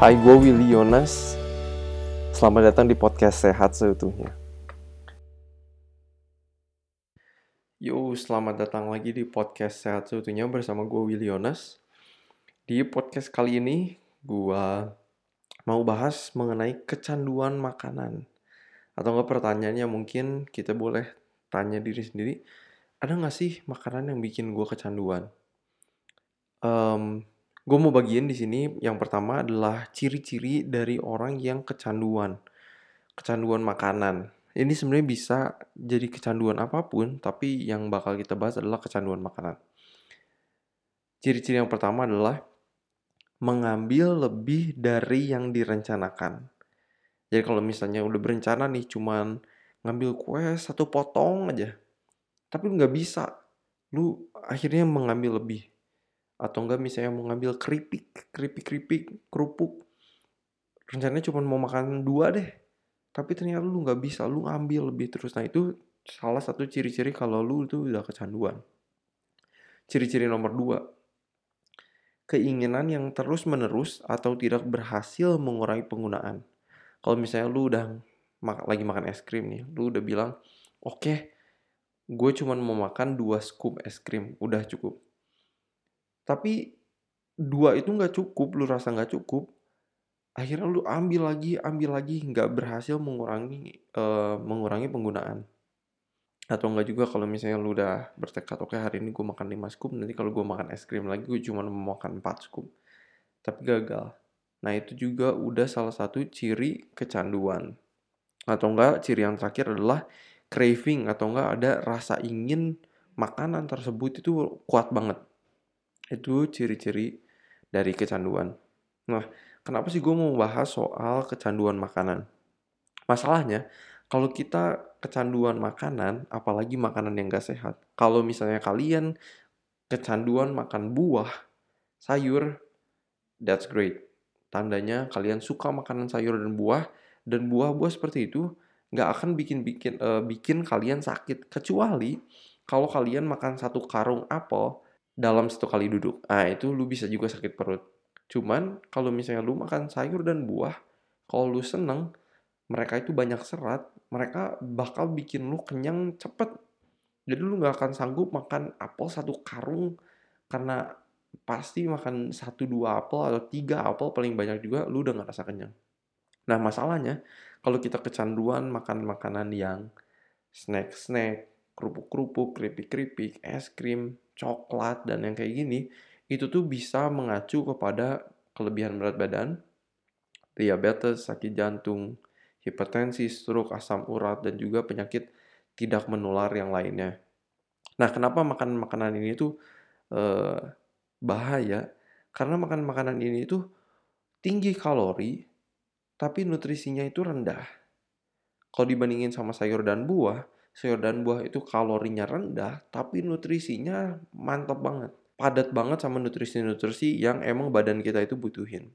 Hai, gue Willy Yonas. Selamat datang di podcast Sehat Seutuhnya. Yo, selamat datang lagi di podcast Sehat Seutuhnya bersama gue Willy Yonas. Di podcast kali ini, gue mau bahas mengenai kecanduan makanan. Atau enggak pertanyaannya mungkin kita boleh tanya diri sendiri, ada nggak sih makanan yang bikin gue kecanduan? Um, Gue mau bagiin di sini yang pertama adalah ciri-ciri dari orang yang kecanduan. Kecanduan makanan. Ini sebenarnya bisa jadi kecanduan apa pun, tapi yang bakal kita bahas adalah kecanduan makanan. Ciri-ciri yang pertama adalah mengambil lebih dari yang direncanakan. Jadi kalau misalnya udah berencana nih cuman ngambil kue satu potong aja, tapi nggak bisa, lu akhirnya mengambil lebih atau enggak misalnya mau ngambil keripik, keripik-keripik, kerupuk. Rencananya cuma mau makan dua deh. Tapi ternyata lu nggak bisa, lu ngambil lebih terus. Nah itu salah satu ciri-ciri kalau lu itu udah kecanduan. Ciri-ciri nomor dua. Keinginan yang terus-menerus atau tidak berhasil mengurangi penggunaan. Kalau misalnya lu udah mak lagi makan es krim nih, lu udah bilang, oke, okay, gue cuma mau makan dua scoop es krim, udah cukup tapi dua itu nggak cukup, lu rasa nggak cukup, akhirnya lu ambil lagi, ambil lagi, nggak berhasil mengurangi uh, mengurangi penggunaan. Atau enggak juga kalau misalnya lu udah bertekad, oke okay, hari ini gue makan 5 scoop, nanti kalau gue makan es krim lagi gue cuma mau makan 4 scoop. Tapi gagal. Nah itu juga udah salah satu ciri kecanduan. Atau enggak ciri yang terakhir adalah craving atau enggak ada rasa ingin makanan tersebut itu kuat banget. Itu ciri-ciri dari kecanduan. Nah, kenapa sih gue mau bahas soal kecanduan makanan? Masalahnya, kalau kita kecanduan makanan, apalagi makanan yang gak sehat. Kalau misalnya kalian kecanduan makan buah, sayur, that's great. Tandanya kalian suka makanan sayur dan buah, dan buah-buah seperti itu nggak akan bikin bikin uh, bikin kalian sakit kecuali kalau kalian makan satu karung apel dalam satu kali duduk. Nah, itu lu bisa juga sakit perut. Cuman kalau misalnya lu makan sayur dan buah, kalau lu seneng, mereka itu banyak serat, mereka bakal bikin lu kenyang cepet. Jadi lu gak akan sanggup makan apel satu karung karena pasti makan satu dua apel atau tiga apel paling banyak juga lu udah gak rasa kenyang. Nah masalahnya kalau kita kecanduan makan makanan yang snack-snack, kerupuk-kerupuk, keripik-keripik, es krim, coklat dan yang kayak gini itu tuh bisa mengacu kepada kelebihan berat badan, diabetes, sakit jantung, hipertensi, stroke, asam urat dan juga penyakit tidak menular yang lainnya. Nah, kenapa makan makanan ini tuh eh, bahaya? Karena makan makanan ini tuh tinggi kalori, tapi nutrisinya itu rendah. Kalau dibandingin sama sayur dan buah, sayur dan buah itu kalorinya rendah, tapi nutrisinya mantap banget. Padat banget sama nutrisi-nutrisi yang emang badan kita itu butuhin.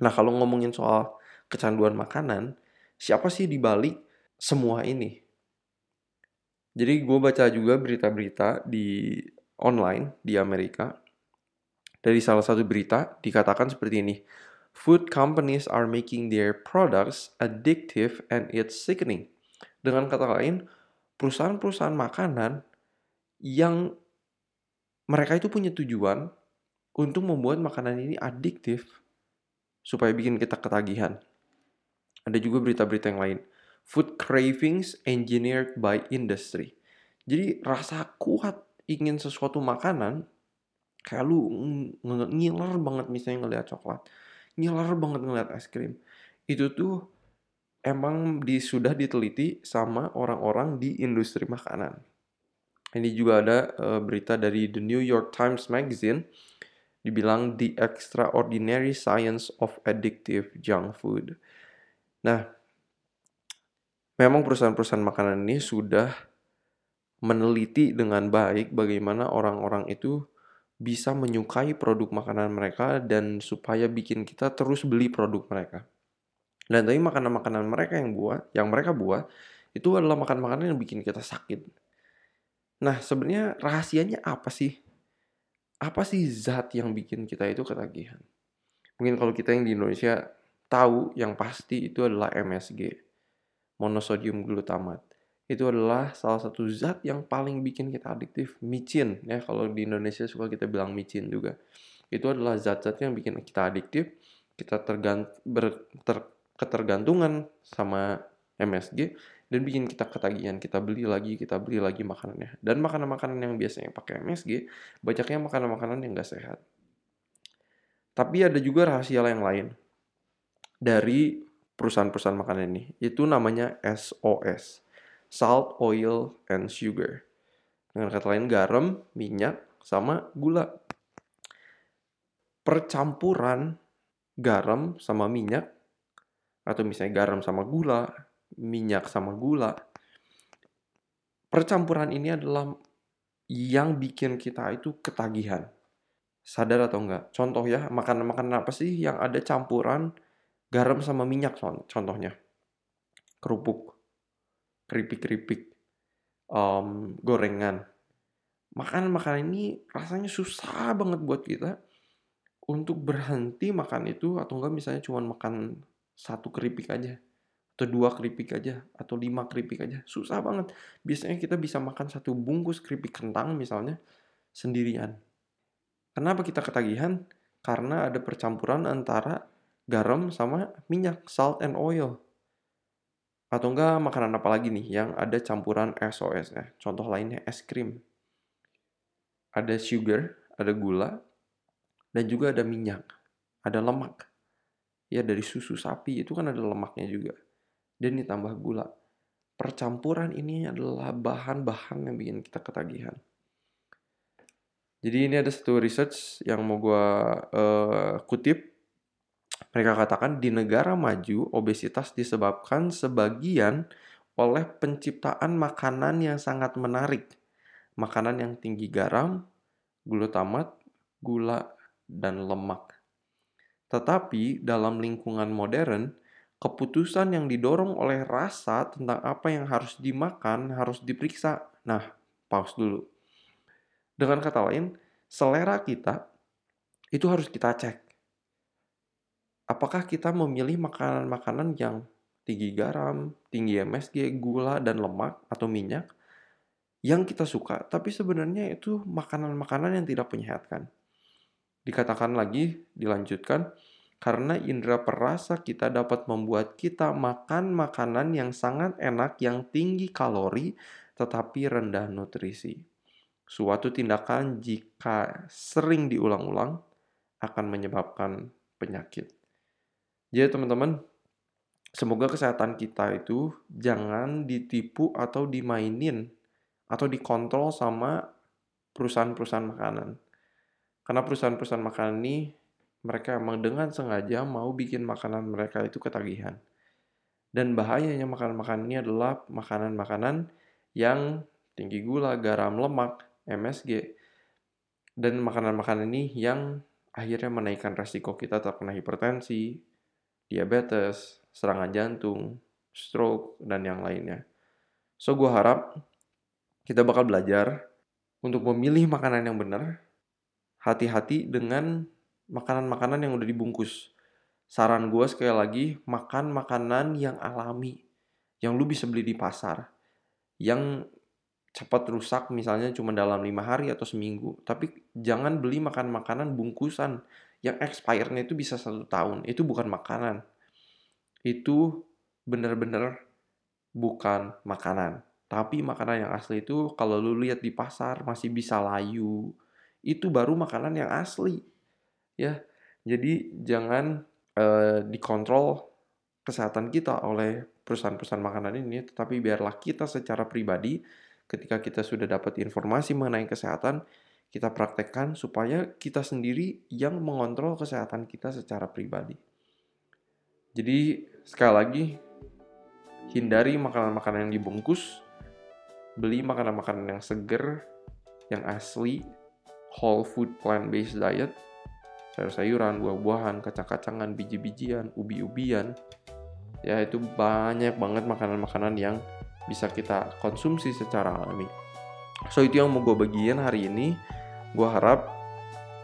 Nah, kalau ngomongin soal kecanduan makanan, siapa sih di balik semua ini? Jadi gue baca juga berita-berita di online di Amerika. Dari salah satu berita dikatakan seperti ini. Food companies are making their products addictive and it's sickening. Dengan kata lain, perusahaan-perusahaan makanan yang mereka itu punya tujuan untuk membuat makanan ini adiktif supaya bikin kita ketagihan. Ada juga berita-berita yang lain. Food cravings engineered by industry. Jadi rasa kuat ingin sesuatu makanan kayak lu ngiler banget misalnya ngeliat coklat, ngiler banget ngeliat es krim. Itu tuh emang di, sudah diteliti sama orang-orang di industri makanan. Ini juga ada uh, berita dari The New York Times Magazine dibilang The Extraordinary Science of Addictive Junk Food. Nah, memang perusahaan-perusahaan makanan ini sudah meneliti dengan baik bagaimana orang-orang itu bisa menyukai produk makanan mereka dan supaya bikin kita terus beli produk mereka. Dan tapi makanan-makanan mereka yang buat, yang mereka buat, itu adalah makan-makanan yang bikin kita sakit. Nah, sebenarnya rahasianya apa sih? Apa sih zat yang bikin kita itu ketagihan? Mungkin kalau kita yang di Indonesia tahu yang pasti itu adalah MSG, monosodium glutamat. Itu adalah salah satu zat yang paling bikin kita adiktif, micin ya kalau di Indonesia suka kita bilang micin juga. Itu adalah zat-zat yang bikin kita adiktif, kita tergant ber, ter, ketergantungan sama MSG dan bikin kita ketagihan kita beli lagi kita beli lagi makanannya. Dan makanan-makanan yang biasanya pakai MSG banyaknya makanan-makanan yang gak sehat. Tapi ada juga rahasia yang lain dari perusahaan-perusahaan makanan ini. Itu namanya SOS salt oil and sugar. Dengan kata lain garam minyak sama gula. Percampuran garam sama minyak atau misalnya garam sama gula minyak sama gula. Percampuran ini adalah yang bikin kita itu ketagihan. Sadar atau enggak? Contoh ya, makanan-makanan apa sih yang ada campuran garam sama minyak contohnya? Kerupuk, keripik-keripik, um, gorengan. Makanan-makanan ini rasanya susah banget buat kita untuk berhenti makan itu atau enggak misalnya cuma makan satu keripik aja atau dua keripik aja atau lima keripik aja. Susah banget. Biasanya kita bisa makan satu bungkus keripik kentang misalnya sendirian. Kenapa kita ketagihan? Karena ada percampuran antara garam sama minyak salt and oil. Atau enggak makanan apa lagi nih yang ada campuran SOS ya contoh lainnya es krim. Ada sugar ada gula dan juga ada minyak ada lemak ya dari susu sapi itu kan ada lemaknya juga dan ditambah gula. Percampuran ini adalah bahan-bahan yang bikin kita ketagihan. Jadi ini ada satu research yang mau gue uh, kutip. Mereka katakan di negara maju obesitas disebabkan sebagian oleh penciptaan makanan yang sangat menarik. Makanan yang tinggi garam, glutamat, gula, dan lemak. Tetapi dalam lingkungan modern, keputusan yang didorong oleh rasa tentang apa yang harus dimakan harus diperiksa. Nah, pause dulu. Dengan kata lain, selera kita itu harus kita cek. Apakah kita memilih makanan-makanan yang tinggi garam, tinggi MSG, gula, dan lemak atau minyak yang kita suka, tapi sebenarnya itu makanan-makanan yang tidak menyehatkan. Dikatakan lagi, dilanjutkan, karena indera perasa kita dapat membuat kita makan makanan yang sangat enak yang tinggi kalori tetapi rendah nutrisi. Suatu tindakan jika sering diulang-ulang akan menyebabkan penyakit. Jadi teman-teman, semoga kesehatan kita itu jangan ditipu atau dimainin atau dikontrol sama perusahaan-perusahaan makanan. Karena perusahaan-perusahaan makanan ini mereka emang dengan sengaja mau bikin makanan mereka itu ketagihan. Dan bahayanya makanan-makanan ini adalah makanan-makanan yang tinggi gula, garam, lemak, MSG. Dan makanan-makanan ini yang akhirnya menaikkan resiko kita terkena hipertensi, diabetes, serangan jantung, stroke, dan yang lainnya. So, gue harap kita bakal belajar untuk memilih makanan yang benar, hati-hati dengan makanan-makanan yang udah dibungkus. Saran gue sekali lagi, makan makanan yang alami. Yang lu bisa beli di pasar. Yang cepat rusak misalnya cuma dalam lima hari atau seminggu. Tapi jangan beli makan makanan bungkusan yang expirednya itu bisa satu tahun. Itu bukan makanan. Itu bener-bener bukan makanan. Tapi makanan yang asli itu kalau lu lihat di pasar masih bisa layu. Itu baru makanan yang asli ya jadi jangan uh, dikontrol kesehatan kita oleh perusahaan-perusahaan makanan ini tetapi biarlah kita secara pribadi ketika kita sudah dapat informasi mengenai kesehatan kita praktekkan supaya kita sendiri yang mengontrol kesehatan kita secara pribadi. Jadi sekali lagi hindari makanan-makanan yang dibungkus, beli makanan-makanan yang seger, yang asli, whole food plant-based diet, sayur-sayuran, buah-buahan, kacang-kacangan, biji-bijian, ubi-ubian. Ya, itu banyak banget makanan-makanan yang bisa kita konsumsi secara alami. So, itu yang mau gue bagiin hari ini. Gue harap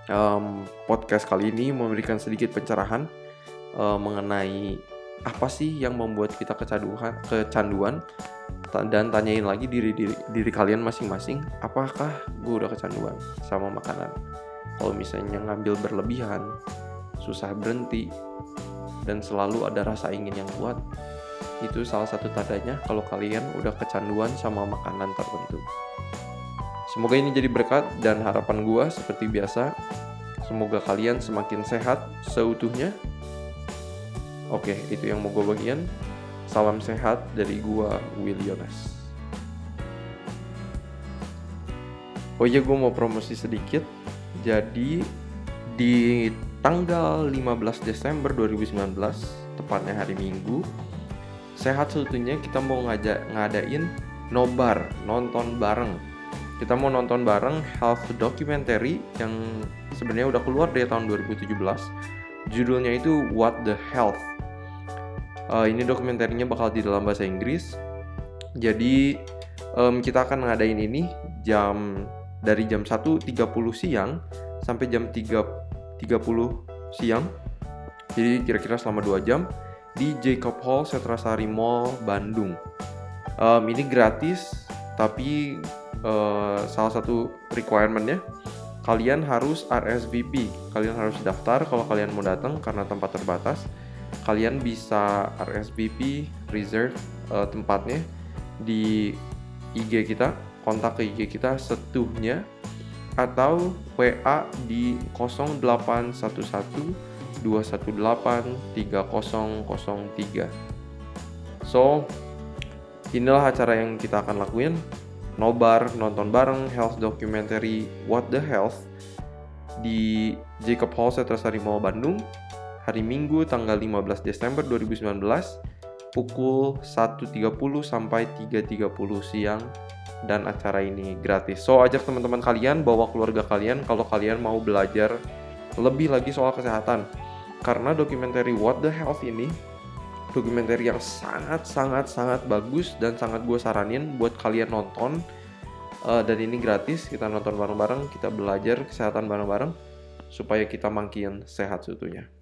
um, podcast kali ini memberikan sedikit pencerahan uh, mengenai apa sih yang membuat kita kecanduan, kecanduan dan tanyain lagi diri diri, diri kalian masing-masing, apakah gue udah kecanduan sama makanan? Kalau misalnya ngambil berlebihan, susah berhenti, dan selalu ada rasa ingin yang kuat, itu salah satu tandanya kalau kalian udah kecanduan sama makanan tertentu. Semoga ini jadi berkat dan harapan gue seperti biasa. Semoga kalian semakin sehat seutuhnya. Oke, itu yang mau gue bagian. Salam sehat dari gue, Will Yones. Oh iya, gue mau promosi sedikit. Jadi, di tanggal 15 Desember 2019, tepatnya hari Minggu, sehat seutuhnya kita mau ngajak ngadain nobar, nonton bareng kita mau nonton bareng health documentary yang sebenarnya udah keluar dari tahun 2017 judulnya itu What the Health uh, ini dokumenterinya bakal di dalam bahasa Inggris. Jadi um, kita akan ngadain ini jam dari jam 1.30 siang sampai jam 3.30 siang. Jadi kira-kira selama 2 jam di Jacob Hall Setrasari Mall Bandung. Um, ini gratis tapi uh, salah satu requirementnya kalian harus RSVP kalian harus daftar kalau kalian mau datang karena tempat terbatas kalian bisa RSVP reserve uh, tempatnya di IG kita kontak ke IG kita setuhnya atau WA di 0811 218 3003 so inilah acara yang kita akan lakuin. Nobar, nonton bareng health documentary What the Health di Jacob Hall Setrasari Mall Bandung hari Minggu tanggal 15 Desember 2019 pukul 1.30 sampai 3.30 siang dan acara ini gratis. So ajak teman-teman kalian bawa keluarga kalian kalau kalian mau belajar lebih lagi soal kesehatan. Karena dokumenter What the Health ini dokumenter yang sangat sangat sangat bagus dan sangat gue saranin buat kalian nonton uh, dan ini gratis kita nonton bareng-bareng kita belajar kesehatan bareng-bareng supaya kita makin sehat seutuhnya